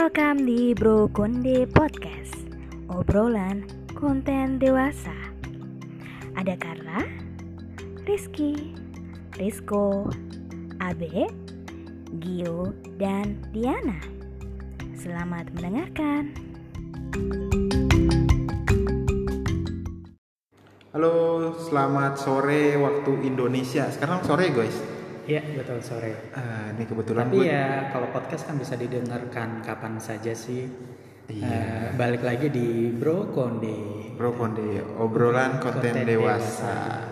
Welcome di Bro Konde Podcast Obrolan konten dewasa Ada Carla, Rizky, Rizko, Abe, Gio, dan Diana Selamat mendengarkan Halo, selamat sore waktu Indonesia. Sekarang sore guys. Iya betul sore. Ah, ini kebetulan Tapi gue- ya kalau podcast kan bisa didengarkan kapan saja sih. Iya. Eh, balik lagi di Bro Konde. Bro Konde, obrolan konten, dewasa.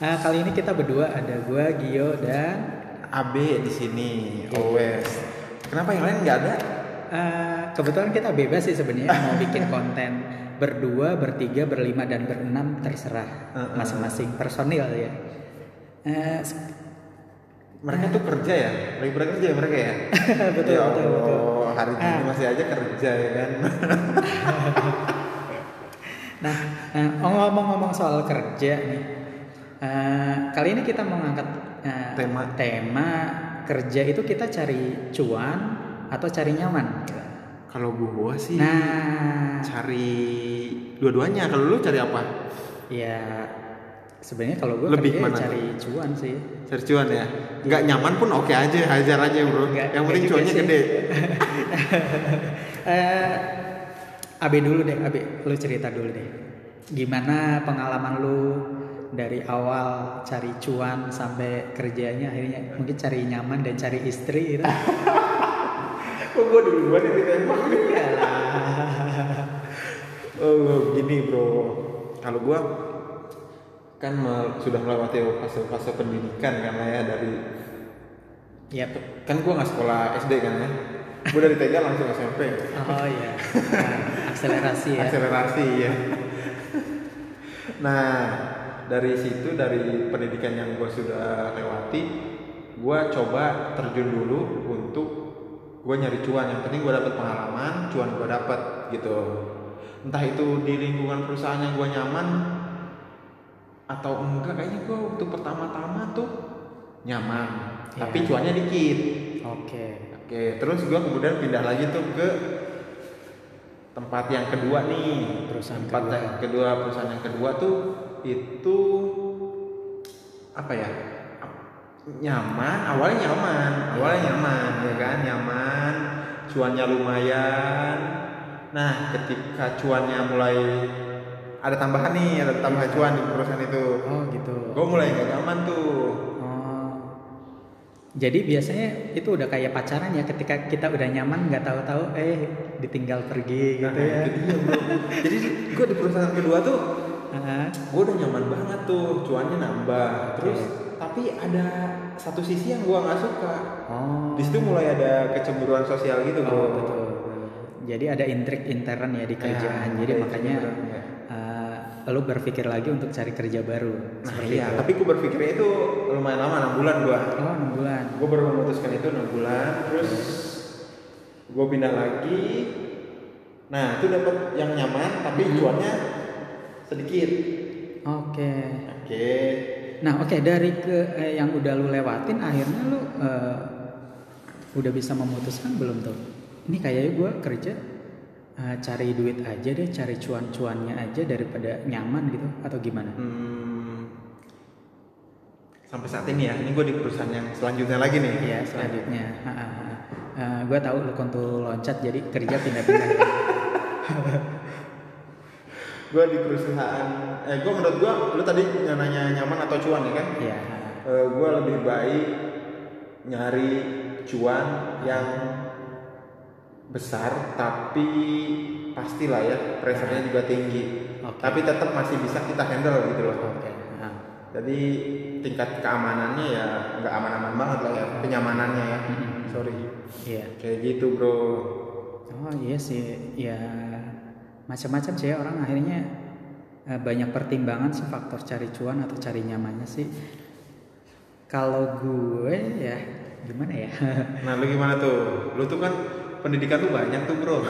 Nah, kali ini kita berdua ada gua Gio dan AB di sini, always. Kenapa yang lain nggak ada? eh, kebetulan kita bebas sih sebenarnya mau bikin konten berdua, bertiga, berlima dan berenam terserah masing-masing personil ya. Eh, Mereka tuh kerja ya, lagi pada kerja ya mereka ya. betul, ya betul, betul. Hari ini Ah. masih aja kerja ya kan. Nah, eh, ngomong-ngomong soal kerja nih, eh, kali ini kita mau ngangkat eh, Tema. tema kerja itu kita cari cuan atau cari nyaman. Kalau gua sih Nah, cari dua-duanya. Kalau lu cari apa? ya sebenarnya kalau gue Lebih kerja mana cari cuan sih. Cari cuan ya. Nggak nyaman pun oke aja, hajar aja bro. Nggak- yang penting cuannya sih. gede. Eh, Abe dulu deh, Abe, lu cerita dulu deh. Gimana pengalaman lu dari awal cari cuan sampai kerjanya akhirnya mungkin cari nyaman dan cari istri gitu. Kok gua duluan yang ditembak? Oh gini bro, kalau gua kan sudah melewati fase-fase pendidikan kan lah ya dari Yap. kan gua nggak sekolah SD kan ya, gua dari TK langsung SMP, Oh iya. Nah, akselerasi ya. akselerasi ya. Nah dari situ dari pendidikan yang gua sudah lewati, gua coba terjun dulu untuk gua nyari cuan. Yang penting gua dapet pengalaman, cuan gua dapet gitu. Entah itu di lingkungan perusahaan yang gua nyaman atau enggak kayaknya gua waktu pertama-tama tuh nyaman, Iya. tapi cuannya dikit. Oke. Oke, terus gua kemudian pindah lagi tuh ke tempat yang kedua nih. Perusahaan tempat kedua. yang kedua perusahaan yang kedua tuh itu apa ya? Nyaman, awalnya nyaman, awalnya nyaman ya kan, nyaman, cuannya lumayan. Nah, ketika cuannya mulai ada tambahan nih, ada tambahan cuan di perusahaan itu. Oh gitu. Gue mulai gak nyaman tuh. Oh. Jadi biasanya itu udah kayak pacaran ya ketika kita udah nyaman nggak tahu-tahu eh ditinggal pergi gitu Nah, ya. bro. Jadi gue di perusahaan kedua tuh Ah, gue udah nyaman banget tuh cuannya nambah terus tapi ada satu sisi yang gue nggak suka Oh. di situ mulai ada kecemburuan sosial gitu bro Oh, betul. Jadi ada intrik intern ya di kerjaan. Ya, Jadi makanya lu berpikir lagi untuk cari kerja baru. nah seperti iya itu. tapi gue berpikirnya itu lumayan lama enam bulan gue Oh, 6 bulan. gue baru memutuskan itu enam bulan terus gue pindah lagi nah itu dapat yang nyaman tapi Mhm. cuannya sedikit Oke. oke Nah, oke dari ke eh, yang udah lu lewatin akhirnya lu eh, udah bisa memutuskan belum tuh? Ini kayaknya gue kerja eh, cari duit aja deh, cari cuan-cuannya aja daripada nyaman gitu atau gimana? Hmm, sampai saat ini ya ini gue di perusahaan yang selanjutnya lagi nih Iya, selanjutnya. gue tahu lu kontul loncat jadi kerja pindah-pindah. ya. gue di perusahaan eh gue menurut gue lu tadi nanya nyaman atau cuan ya kan Iya. Eh, gue lebih baik nyari cuan yang besar tapi pastilah ya pressure-nya juga tinggi Oke. tapi tetap masih bisa kita handle gitu loh Oke. nah. jadi tingkat keamanannya ya nggak aman-aman banget lah ya kenyamanannya ya sorry Iya. kayak gitu bro Oh iya sih, ya macam-macam sih ya orang akhirnya eh, banyak pertimbangan sih faktor cari cuan atau cari nyamannya sih. Kalau gue ya gimana ya? nah lu gimana tuh lu tuh kan pendidikan tuh banyak tuh bro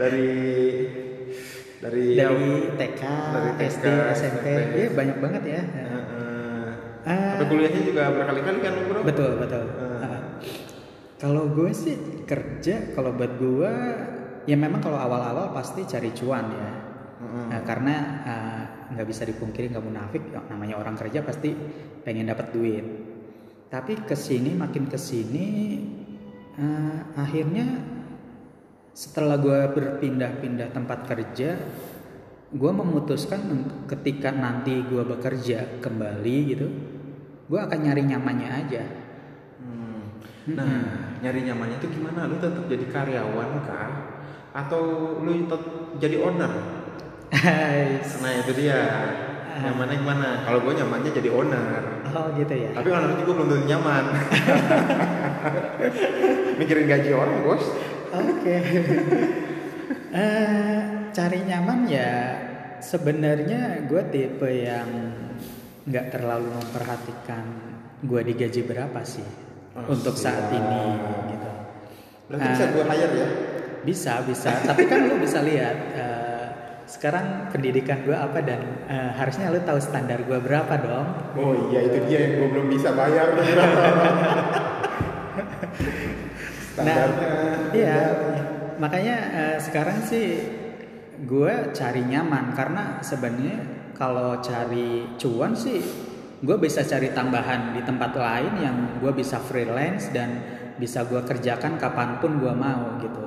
dari dari Dari TK, Dari TK, SD, SMP, SMP. iya banyak banget ya. Ah. Sampai kuliahnya juga berkali-kali kan bro Betul betul. Eh. Ah. Kalau gue sih kerja, kalau buat gue ya memang kalau awal-awal pasti cari cuan ya. Nah, karena eh, nggak bisa dipungkiri nggak munafik, ya, namanya orang kerja pasti pengen dapat duit. Tapi ke sini makin ke sini eh, akhirnya setelah gue berpindah-pindah tempat kerja, gue memutuskan ketika nanti gue bekerja kembali gitu, gue akan nyari nyamannya aja. Hmm. Nah, nyari nyamannya itu gimana? Lu tetap jadi karyawan kah? Atau lu tetap jadi owner? Nah itu dia. Nyamannya gimana? Kalau gue nyamannya jadi owner. Oh gitu ya. Tapi owner juga belum tentu nyaman. Mikirin gaji orang bos. Oke. Eh, cari nyaman ya sebenarnya gue tipe yang nggak terlalu memperhatikan gue digaji berapa sih Oh, untuk saat siap. ini gitu. Berarti bisa gue hire ya? Bisa bisa, tapi kan lu bisa lihat eh, sekarang pendidikan gue apa dan eh, harusnya lu tahu standar gue berapa dong. Oh iya itu dia yang gue belum bisa bayar berapa. Standarnya. Iya, makanya eh, sekarang sih gue cari nyaman karena sebenarnya kalau cari cuan sih gue bisa cari tambahan di tempat lain yang gue bisa freelance dan bisa gue kerjakan kapan pun gue mau gitu.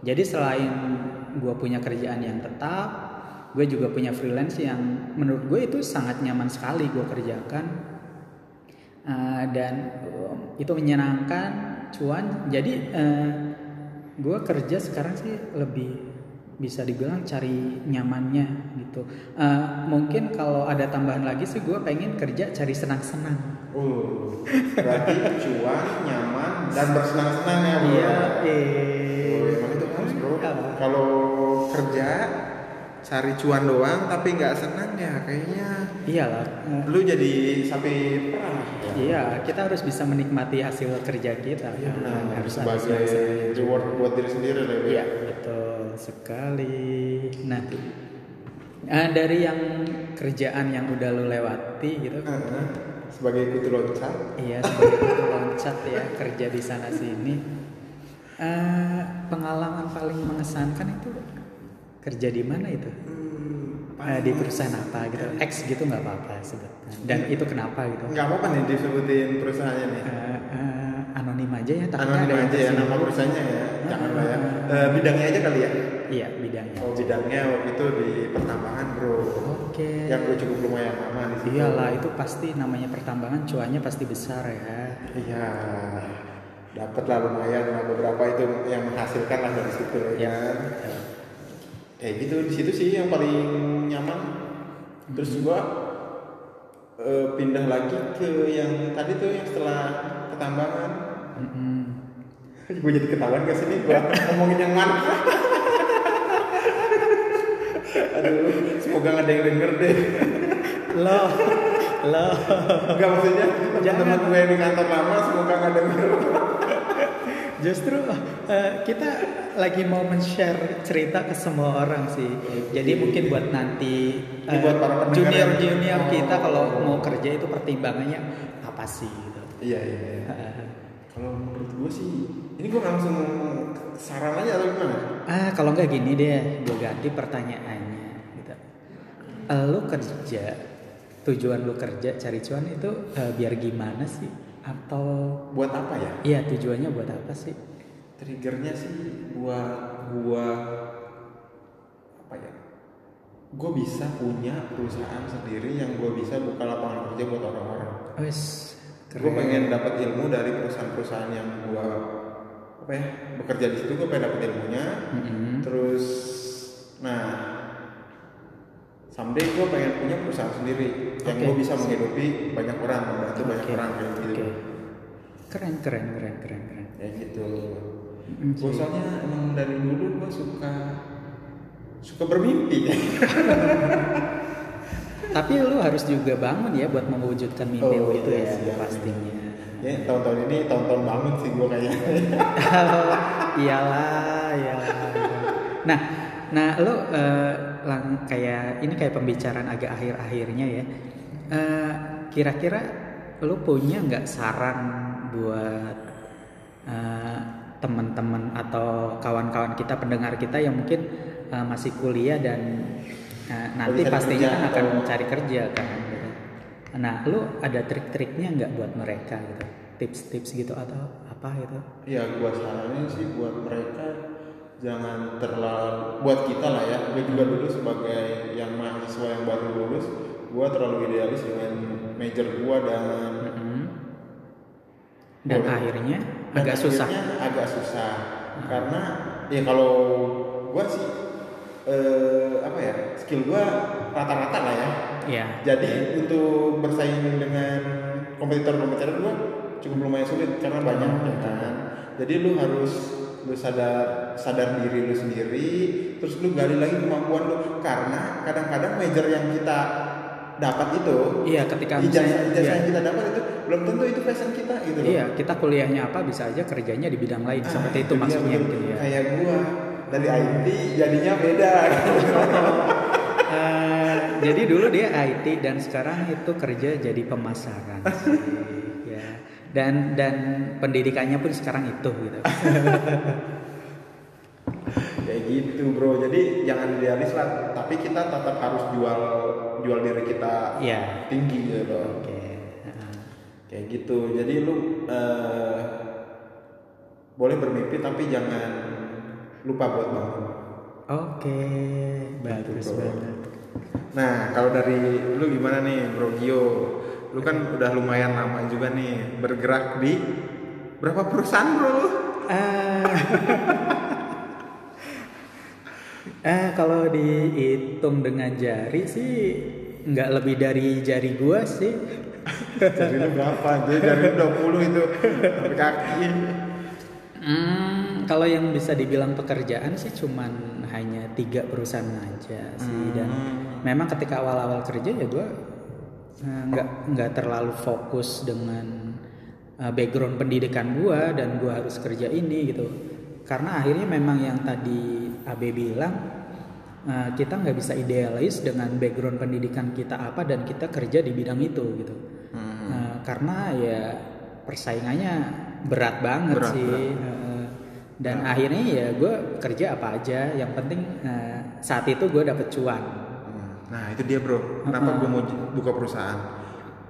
Jadi selain gue punya kerjaan yang tetap, gue juga punya freelance yang menurut gue itu sangat nyaman sekali gue kerjakan. Uh, dan um, itu menyenangkan cuan. Jadi uh, gue kerja sekarang sih lebih bisa dibilang cari nyamannya gitu. Uh, mungkin kalau ada tambahan lagi sih gue pengen kerja cari senang-senang. Uh, berarti cuan, nyaman, dan bersenang-senang ya bro. iya Oh, eh emang itu harus bro. Kalau kerja cari cuan doang tapi nggak senang ya kayaknya iyalah uh, lu jadi sapi perah. iya kita harus bisa menikmati hasil kerja kita Iya kan. benar. harus Sebagai reward buat diri sendiri lah ya. Iya, betul sekali. Nah, eh, dari yang kerjaan yang udah lu lewati gitu, Heeh. Sebagai kutu loncat. iya sebagai itu loncat ya kerja di sana sini. Eh, pengalaman paling mengesankan itu kerja di mana itu? Hmm, Eh, di perusahaan apa gitu? X gitu nggak apa-apa sebutnya. Dan Iya. itu kenapa gitu? nggak apa-apa nih disebutin perusahaannya nih. Eh, eh, anonim aja ya, takutnya Anonim ada aja ya nama perusahaannya ya. Jangan lah ya. Eh, bidangnya aja kali ya. Iya bidangnya. Oh bidangnya waktu itu di pertambangan bro. Oke. Yang gue cukup lumayan lama di situ. Iyalah itu pasti namanya pertambangan cuannya pasti besar ya. Iya. Dapat lah lumayan lah beberapa itu yang menghasilkan lah dari situ ya. betul. Kayak gitu di situ sih yang paling nyaman. Terus gua eh, pindah lagi ke yang tadi tuh yang setelah ketambangan. Mm-mm. gue jadi ketahuan gak sih nih gua ngomongin yang mana? Aduh, semoga gak ada yang denger deh. Loh, loh. Enggak maksudnya teman-teman Jangan. gue yang di kantor lama semoga gak denger. Justru eh, kita lagi mau men-share cerita ke semua orang sih. Jadi mungkin buat nanti Ini buat para junior yang- junior kita Oh. kalau mau kerja itu pertimbangannya apa sih gitu. Iya iya. iya. Eh, Kalau menurut gue sih, ini gue langsung saran aja atau gimana? Ah, kalau nggak gini deh, gue ganti pertanyaannya gitu. Eh, Lu kerja, tujuan lu kerja cari cuan itu eh, biar gimana sih? Atau Buat apa ya? iya tujuannya buat apa sih? Triggernya sih buat gua apa ya? Gue bisa punya perusahaan sendiri yang gue bisa buka lapangan kerja buat orang-orang. Wes, Gue pengen dapat ilmu dari perusahaan-perusahaan yang gue apa ya bekerja di situ gue pengen dapat ilmunya. Mm-mm. Terus, nah, someday gue pengen punya perusahaan sendiri yang Oke. gue bisa menghidupi banyak orang, membantu banyak Oke, orang kayak gitu. oke. Keren, keren, keren, keren, keren. Ya gitu. Mm, Gue soalnya emang dari dulu gue suka suka bermimpi. Tapi lu harus juga bangun ya buat mewujudkan mimpi lu itu iya, ya siap. pastinya. ya tahun-tahun ini tahun-tahun banget sih gue kayaknya. iyalah, iyalah. Nah, nah lu eh, lang kayak ini kayak pembicaraan agak akhir-akhirnya ya. Eh, kira-kira lu punya nggak saran buat eh, teman-teman atau kawan-kawan kita pendengar kita yang mungkin uh, masih kuliah dan uh, nanti pastinya kan akan cari kerja kan gitu. Nah, lu ada trik-triknya nggak buat mereka gitu? Tips-tips gitu atau apa gitu? Ya gua saranin sih buat mereka jangan terlalu buat kita lah ya. Gue juga dulu sebagai yang mahasiswa yang baru lulus, gua terlalu idealis dengan major gua dan Mm-mm. Dan Boleh. akhirnya dan agak susah. agak susah karena ya kalau gua sih eh, apa ya skill gua rata-rata lah ya. Ya. Jadi untuk bersaing dengan kompetitor-kompetitor gua cukup lumayan sulit karena banyak ya kan. Jadi lu harus lu sadar sadar diri lu sendiri, terus lu gali lagi kemampuan lu karena kadang-kadang major yang kita dapat itu Iya, ketika ijazah ijazah iya. yang kita dapat itu belum tentu itu passion kita gitu loh. Iya, kita kuliahnya apa bisa aja kerjanya di bidang lain Ah, seperti itu dia maksudnya betul. gitu ya. Kayak gua dari IT jadinya beda. Eh, jadi dulu dia IT dan sekarang itu kerja jadi pemasaran sih, ya. Dan dan pendidikannya pun sekarang itu gitu. Kayak gitu bro. Jadi jangan idealis lah. Tapi kita tetap harus jual jual diri kita Iya. tinggi gitu. Oke. Heeh. Kayak gitu. Jadi lu eh, boleh bermimpi tapi jangan lupa buat bangun. Oke, bagus Gitu, banget. Nah, kalau dari lu gimana nih, Bro Gio? Lu kan udah lumayan lama juga nih bergerak di berapa perusahaan, Bro? lu? Eh, eh kalau dihitung dengan jari sih nggak lebih dari jari gua sih. Jadi lu berapa? Jadi dari lu 20 itu sampai kaki. Hmm, kalau yang bisa dibilang pekerjaan sih cuman hanya tiga perusahaan aja sih dan Hmm. memang ketika awal-awal kerja ya gue nggak nggak terlalu fokus dengan eh, background pendidikan gue dan gue harus kerja ini gitu karena akhirnya memang yang tadi Abe bilang eh, kita nggak bisa idealis dengan background pendidikan kita apa dan kita kerja di bidang itu gitu Hmm. Eh, karena ya persaingannya berat banget Berat, sih berat. Dan akhirnya ya gue kerja apa aja yang penting eh, saat itu gue dapet cuan Hmm. Nah, itu dia, Bro. Kenapa Uh-uh. gue mau buka perusahaan?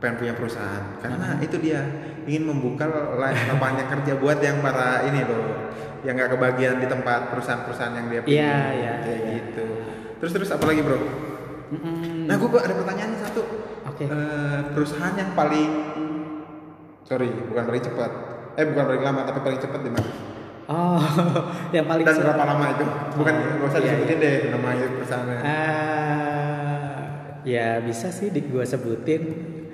Pengen punya perusahaan. Karena itu dia ingin membuka la- lapangan kerja buat yang para ini loh, yang gak kebagian di tempat perusahaan-perusahaan yang dia punya. Iya, iya, Kayak iya. gitu. Terus terus apa lagi, Bro? Mm-mm. Nah, gue ada pertanyaan satu. Oke. Eh, perusahaan yang paling sorry, bukan paling cepat. Eh, bukan paling lama, tapi paling cepat di mana? oh yang paling Dan berapa lama itu? Bukan, nggak usah Iya, disebutin deh nama perusahaannya. Ah, ya bisa sih di gue sebutin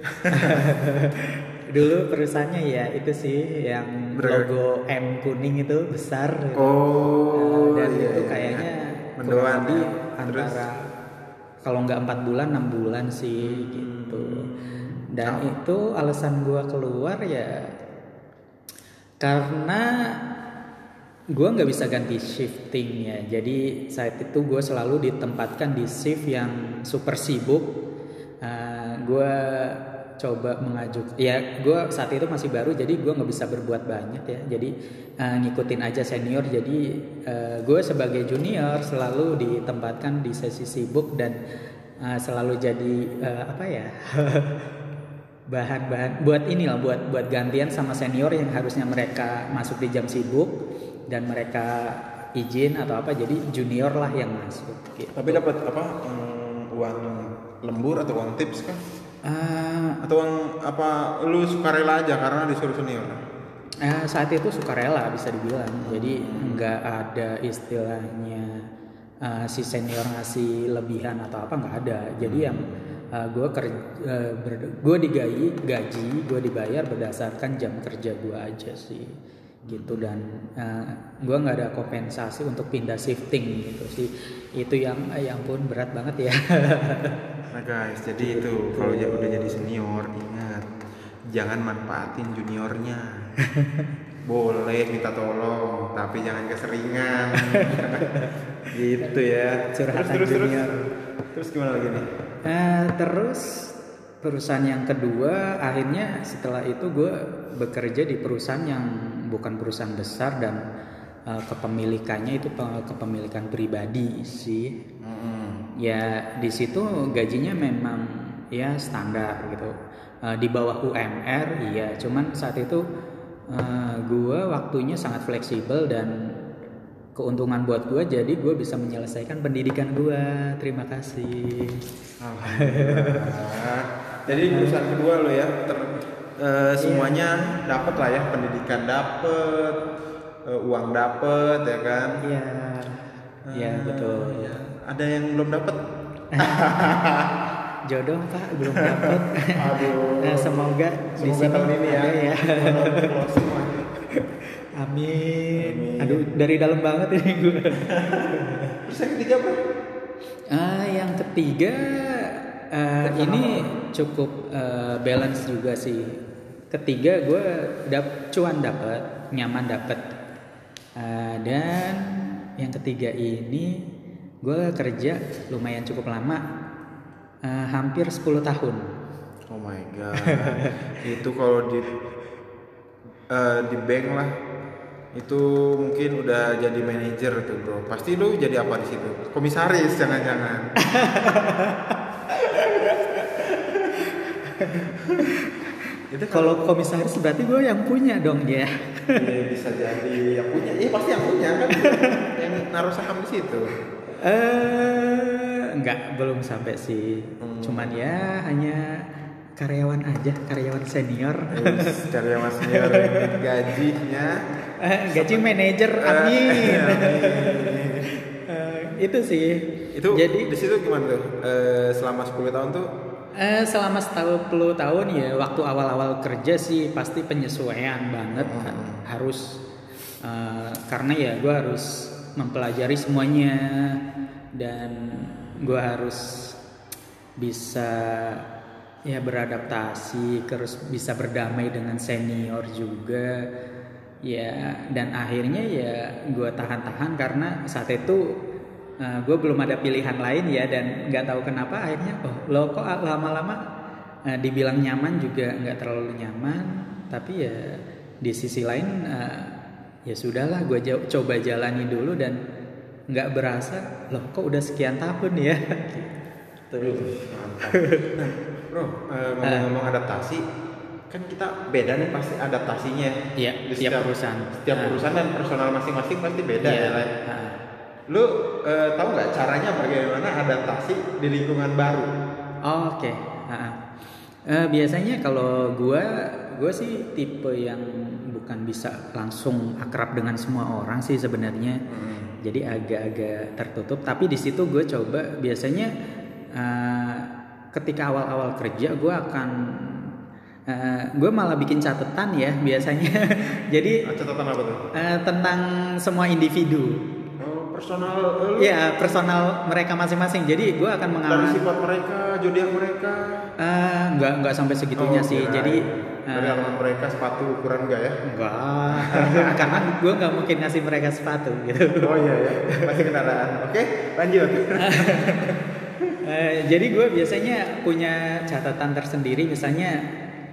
dulu perusahaannya ya itu sih yang Ber- logo M kuning itu besar gitu. Oh, dan iya, itu iya, kayaknya iya. Mendoan ya. antara Terus? kalau nggak empat bulan enam bulan sih gitu dan Oh. itu alasan gua keluar ya karena gua nggak bisa ganti shifting ya jadi saat itu gue selalu ditempatkan di shift yang super sibuk Uh, gua coba mengajuk ya gue saat itu masih baru jadi gue nggak bisa berbuat banyak ya jadi uh, ngikutin aja senior jadi gue sebagai junior selalu ditempatkan di sesi sibuk dan uh, selalu jadi uh, apa ya bahan-bahan buat inilah buat buat gantian sama senior yang harusnya mereka masuk di jam sibuk dan mereka izin atau apa jadi junior lah yang masuk gitu. Tapi dapat apa? mm, uang lembur atau uang tips kan? Uh, Atau uang apa? Lu sukarela aja karena disuruh senior. Eh, saat itu sukarela bisa dibilang. Jadi nggak ada istilahnya eh, si senior ngasih lebihan atau apa nggak ada. Jadi yang gue kerja, gue digaji, gaji, gue dibayar berdasarkan jam kerja gue aja sih gitu dan gue nggak ada kompensasi untuk pindah shifting gitu sih itu yang yang pun berat banget ya Nah guys, jadi itu kalau ya udah jadi senior ingat jangan manfaatin juniornya. Boleh minta tolong, tapi jangan keseringan. gitu ya. Curhatan terus, terus, junior. Terus, terus gimana lagi nih? Eh, terus perusahaan yang kedua akhirnya setelah itu gue bekerja di perusahaan yang bukan perusahaan besar dan uh, kepemilikannya itu pe- kepemilikan pribadi sih Mm-mm. Ya di situ gajinya memang ya standar gitu Eh, di bawah UMR iya cuman saat itu eh, gua waktunya sangat fleksibel dan keuntungan buat gua jadi gue bisa menyelesaikan pendidikan gua terima kasih. Jadi perusahaan kedua lo ya, ter- eh, semuanya dapat lah ya, pendidikan dapat, eh, uang dapat ya kan. iya iya betul ya. Ada yang belum dapat? jodoh pak belum dapet Aduh. Eh, semoga, di Semoga sini tahun ini ya. ya amin. Amin. aduh dari dalam banget ini gue Terus yang ketiga bro? Ah, yang ketiga eh, ini cukup eh, balance juga sih. Ketiga gue dap cuan dapat, nyaman dapat. Eh, dan yang ketiga ini gue kerja lumayan cukup lama, eh, hampir 10 tahun. Oh my god. itu kalau di eh, di bank lah itu mungkin udah jadi manajer tuh bro. Pasti lu jadi apa di situ? Komisaris jangan-jangan. itu Kalau komisaris berarti gue yang punya dong ya. Iya, bisa jadi yang punya. Iya pasti yang punya kan yang naruh saham di situ. Eh, enggak belum sampai sih. Hmm. Cuman ya hanya karyawan aja, karyawan senior. Terus karyawan senior gajinya Eh, gaji manajer, amin. Eh, itu sih. itu jadi di situ gimana tuh? Eh, selama 10 tahun tuh eh, selama setahun puluh tahun ya waktu awal-awal kerja sih pasti penyesuaian banget kan. harus eh, karena ya gue harus mempelajari semuanya. Dan gue harus bisa ya beradaptasi terus bisa berdamai dengan senior juga. Ya dan akhirnya ya gue tahan-tahan karena saat itu gue belum ada pilihan lain ya dan nggak tahu kenapa akhirnya oh lo kok lama-lama eh, dibilang nyaman juga nggak terlalu nyaman. Tapi ya di sisi lain eh, ya sudahlah gue coba jalani dulu dan nggak berasa loh kok udah sekian tahun ya Terus. Nah, bro, eh, ngomong-ngomong adaptasi, kan kita beda nih pasti adaptasinya. Iya, Di tiap perusahaan. Setiap Nah. perusahaan dan personal masing-masing pasti beda Iya. ya. Ah. Lu eh, tahu nggak caranya bagaimana adaptasi di lingkungan baru? Oh, Oke. Ah. Eh, biasanya kalau gua gua sih tipe yang bukan bisa langsung akrab dengan semua orang sih sebenarnya. Jadi agak-agak tertutup. Tapi di situ gue coba biasanya eh, ketika awal-awal kerja gue akan gue malah bikin catatan ya biasanya. Jadi Ah, Catatan apa tuh? eh, tentang semua individu. Oh, personal eh, lu Ya personal mereka masing-masing. Jadi gue akan dari mengamati. sifat mereka, zodiak mereka. Eh, nggak nggak sampai segitunya Oh, sih. kirain. Jadi dari eh, alamat mereka sepatu ukuran enggak ya? enggak, karena gue nggak mungkin ngasih mereka sepatu gitu. Oh iya ya, masih kendaraan. Oke, lanjut. Eh, jadi gue biasanya punya catatan tersendiri misalnya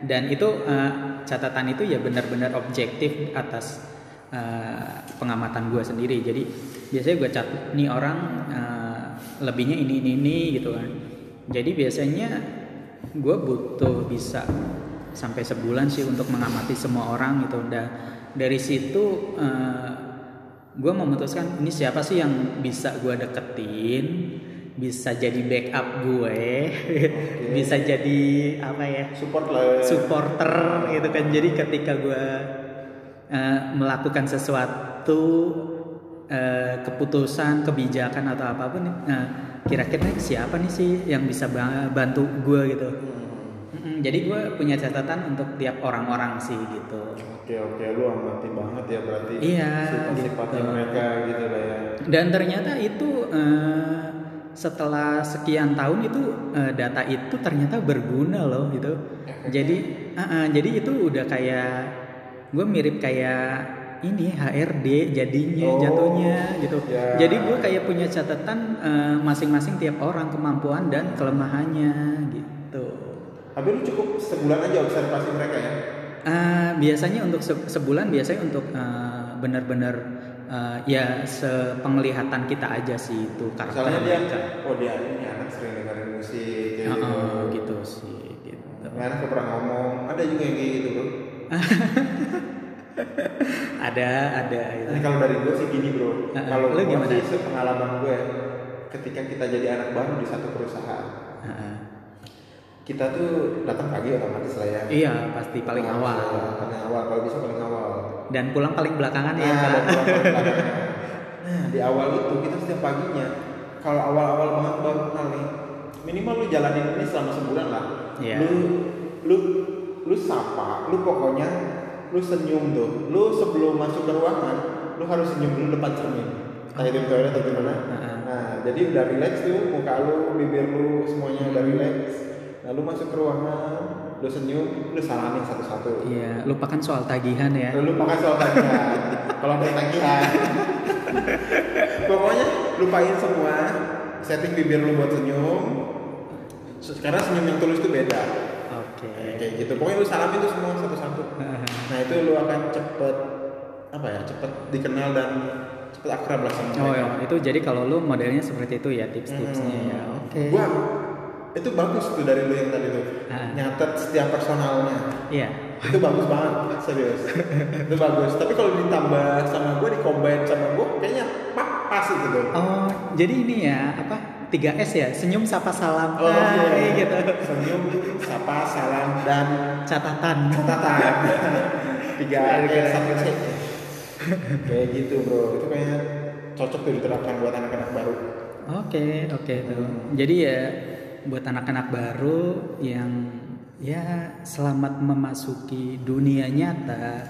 dan itu eh, catatan itu ya benar-benar objektif atas eh, pengamatan gue sendiri. Jadi biasanya gue catat nih orang eh, lebihnya ini ini ini gitu kan. Jadi biasanya gue butuh bisa sampai sebulan sih untuk mengamati semua orang gitu. Dan dari situ eh, gue memutuskan ini siapa sih yang bisa gue deketin? Bisa jadi backup gue? Bisa jadi apa ya Support lah. supporter gitu kan. Jadi ketika gue eh, melakukan sesuatu eh, keputusan kebijakan atau apa pun eh, kira-kira siapa nih sih yang bisa ba- bantu gue gitu Mm-mm, jadi gue punya catatan untuk tiap orang-orang sih gitu Oke oke, lu amati banget ya berarti. Iya, Sifat-sifatnya gitu. mereka gitu lah ya. dan ternyata itu eh, setelah sekian tahun itu eh, data itu ternyata berguna loh gitu jadi ah, ah, jadi itu udah kayak gue mirip kayak ini HRD jadinya Oh, jatuhnya gitu ya. jadi gue kayak punya catatan eh, masing-masing tiap orang kemampuan dan kelemahannya gitu Tapi lu cukup sebulan aja observasi mereka ya. Eh, biasanya untuk se- sebulan biasanya untuk eh, benar-benar eh, ya sepenglihatan kita aja sih itu karakter Misalnya dia, mereka. oh dia ini anak sering dengerin musik gitu. Heeh, gitu sih gitu. Anak pernah ngomong. Ada juga yang kayak gitu bro. Ada ada gitu. Ini kalau dari gue sih gini bro. Heeh, Kalau gue sih pengalaman gue, ketika kita jadi anak baru di satu perusahaan, Heeh. Kita tuh datang pagi otomatis lah ya. Iya pasti paling Paling awal Paling awal, kalau bisa paling awal. dan pulang paling belakangan ya. Nah, Kak. dan pulang paling belakangan. Nah, di awal itu kita setiap paginya, kalau awal-awal banget baru kenal nih, minimal lu jalanin ini selama sebulan lah. Iya. Lu, lu, lu sapa, lu pokoknya, lu senyum tuh. Lu sebelum masuk ke ruangan, lu harus senyum dulu depan cermin. Entah itu di toilet atau gimana. Nah, jadi udah relax tuh, muka lu, bibir lu, semuanya udah relax. Nah, lu masuk ke ruangan, lu senyum, lu salamin satu-satu. Iya, lupakan soal tagihan ya. Lu pakai soal tagihan. Kalau ada tagihan. Pokoknya lupain semua. Setting bibir lu buat senyum. Karena senyum yang tulus itu beda. Oke. Kayak gitu. Pokoknya lu salamin tuh semua satu-satu. Nah itu lu akan cepet apa ya? Cepet dikenal dan cepet akrab lah sama Oh mereka. ya, itu jadi kalau lu modelnya seperti itu ya tips-tipsnya Hmm. ya. Oke. Gua itu bagus tuh dari lu yang tadi tuh. Ah. Nyatet setiap personalnya. Iya. itu bagus banget serius itu bagus tapi kalau ditambah sama gue di combine sama gue kayaknya pas pas gitu Oh, jadi ini ya apa? 3S ya, senyum, sapa, salam. oh Nah, iya. kayak gitu. senyum sapa salam dan Catatan. catatan tiga S satu C kayak gitu bro itu kayaknya cocok tuh diterapkan buat anak-anak baru Oke, oke tuh. Jadi ya buat anak-anak baru yang ya selamat memasuki dunia nyata,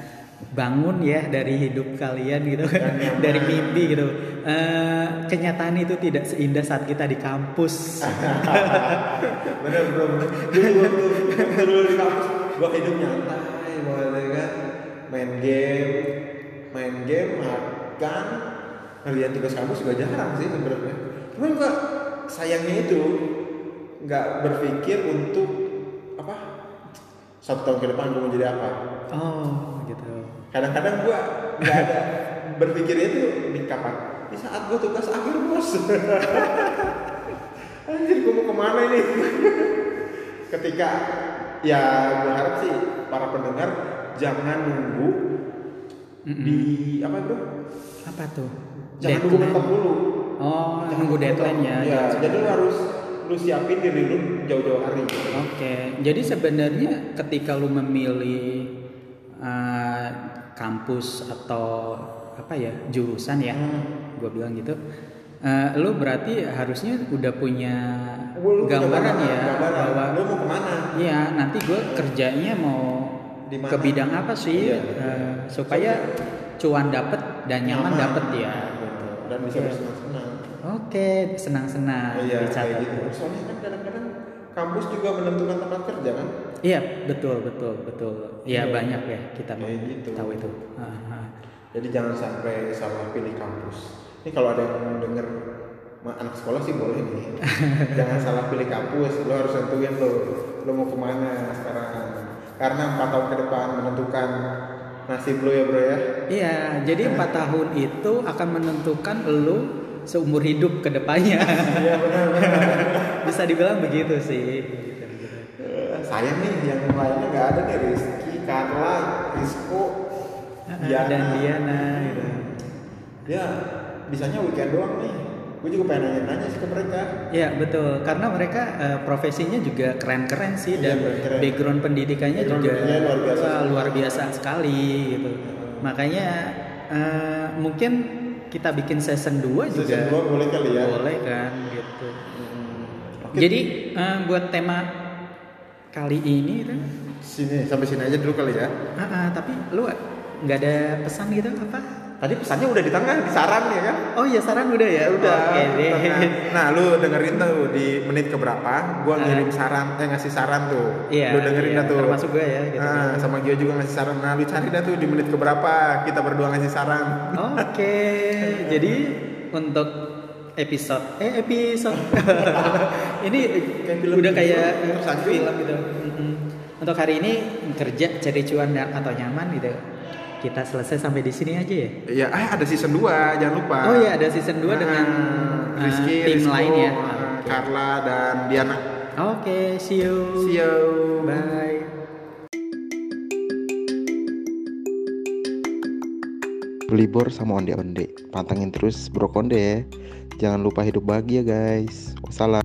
bangun ya dari hidup kalian gitu, nyaman. dari mimpi gitu. Eh, kenyataan itu tidak seindah saat kita di kampus. bener bro dulu di kampus gue hidup nyantai banget ya kan main game main game makan ngerjain tugas kampus juga jarang sih sebenarnya cuman gue sayangnya itu nggak berpikir untuk apa satu tahun ke depan gue mau jadi apa Oh, gitu. kadang-kadang gue nggak ada berpikirnya itu di kapan di saat gue tugas akhir bos anjir gue mau ke mana ini ketika ya gue harap sih para pendengar jangan nunggu Mm-mm. di apa bro Apa tuh? jangan nunggu mentok dulu Oh, Jangan nunggu deadline ya. ya jadi lu harus lu siapin diri lu jauh-jauh hari Oke, jadi sebenarnya ketika lu memilih uh, kampus atau apa ya jurusan ya, Hmm. gue bilang gitu, uh, lu berarti harusnya udah punya Lu gambaran ya gambaran. bahwa lu mau ke mana ya nanti gue kerjanya mau Di mana? ke bidang apa sih Iya. uh, supaya cuan dapet dan nyaman, dapet ya. Gitu. dan bisa Iya. Oke, senang-senang iya dicatat. gitu soalnya kan kadang-kadang kampus juga menentukan tempat kerja kan Iya, betul, betul, betul. Iya Iya. banyak ya kita mau gitu. tahu itu. Ah, ah. Jadi jangan sampai salah pilih kampus. Ini kalau ada yang denger ma- anak sekolah sih boleh nih. jangan salah pilih kampus. Lo harus tentuin lo, lo mau ke mana sekarang. Karena empat tahun ke depan menentukan nasib lo ya bro ya. Iya, jadi empat tahun itu akan menentukan lu seumur hidup ke depannya. Iya benar. Bisa dibilang begitu sih. Sayang nih yang lainnya nggak ada nih Rizky, Carla, Rizko, ah, Dan Diana. Gitu. Ya bisanya weekend doang nih. Gue juga pengen nanya-nanya sih ke mereka. Iya betul, karena mereka eh, profesinya juga keren-keren sih Iya, dan keren. background pendidikannya Background juga luar biasa. luar biasa sekali gitu. Makanya eh, mungkin kita bikin season 2 juga Season dua boleh kali ya. boleh kan gitu. Oke. Jadi eh, buat tema kali ini itu, sini sampai sini aja dulu kali ya. ah, ah, tapi lu nggak ada pesan gitu apa? Tadi pesannya udah di tengah, di saran ya kan? Oh iya saran udah ya, Udah. Oke deh. Nah, lu dengerin tuh di menit keberapa? Gua ngirim saran, eh ngasih saran tuh. Iya. Lu dengerin iya, dah tuh. Termasuk gue ya. Gitu. Nah, sama Gio juga ngasih saran. Nah, lu cari dah tuh di menit keberapa kita berdua ngasih saran. Oke, jadi untuk episode eh episode ini Kayak film udah kayak tersanjung. film gitu. Untuk hari ini kerja cari cuan dan atau nyaman gitu kita selesai sampai di sini aja ya Ya, eh ada season 2, jangan lupa. oh iya ada season 2 dengan Nah, uh, Rizky, tim Rizko, lain ya uh, Carla dan Diana. oke see you See you. bye Belibor sama onde-onde. Pantengin terus Bro Konde ya. Jangan lupa hidup bahagia guys. Wassalam.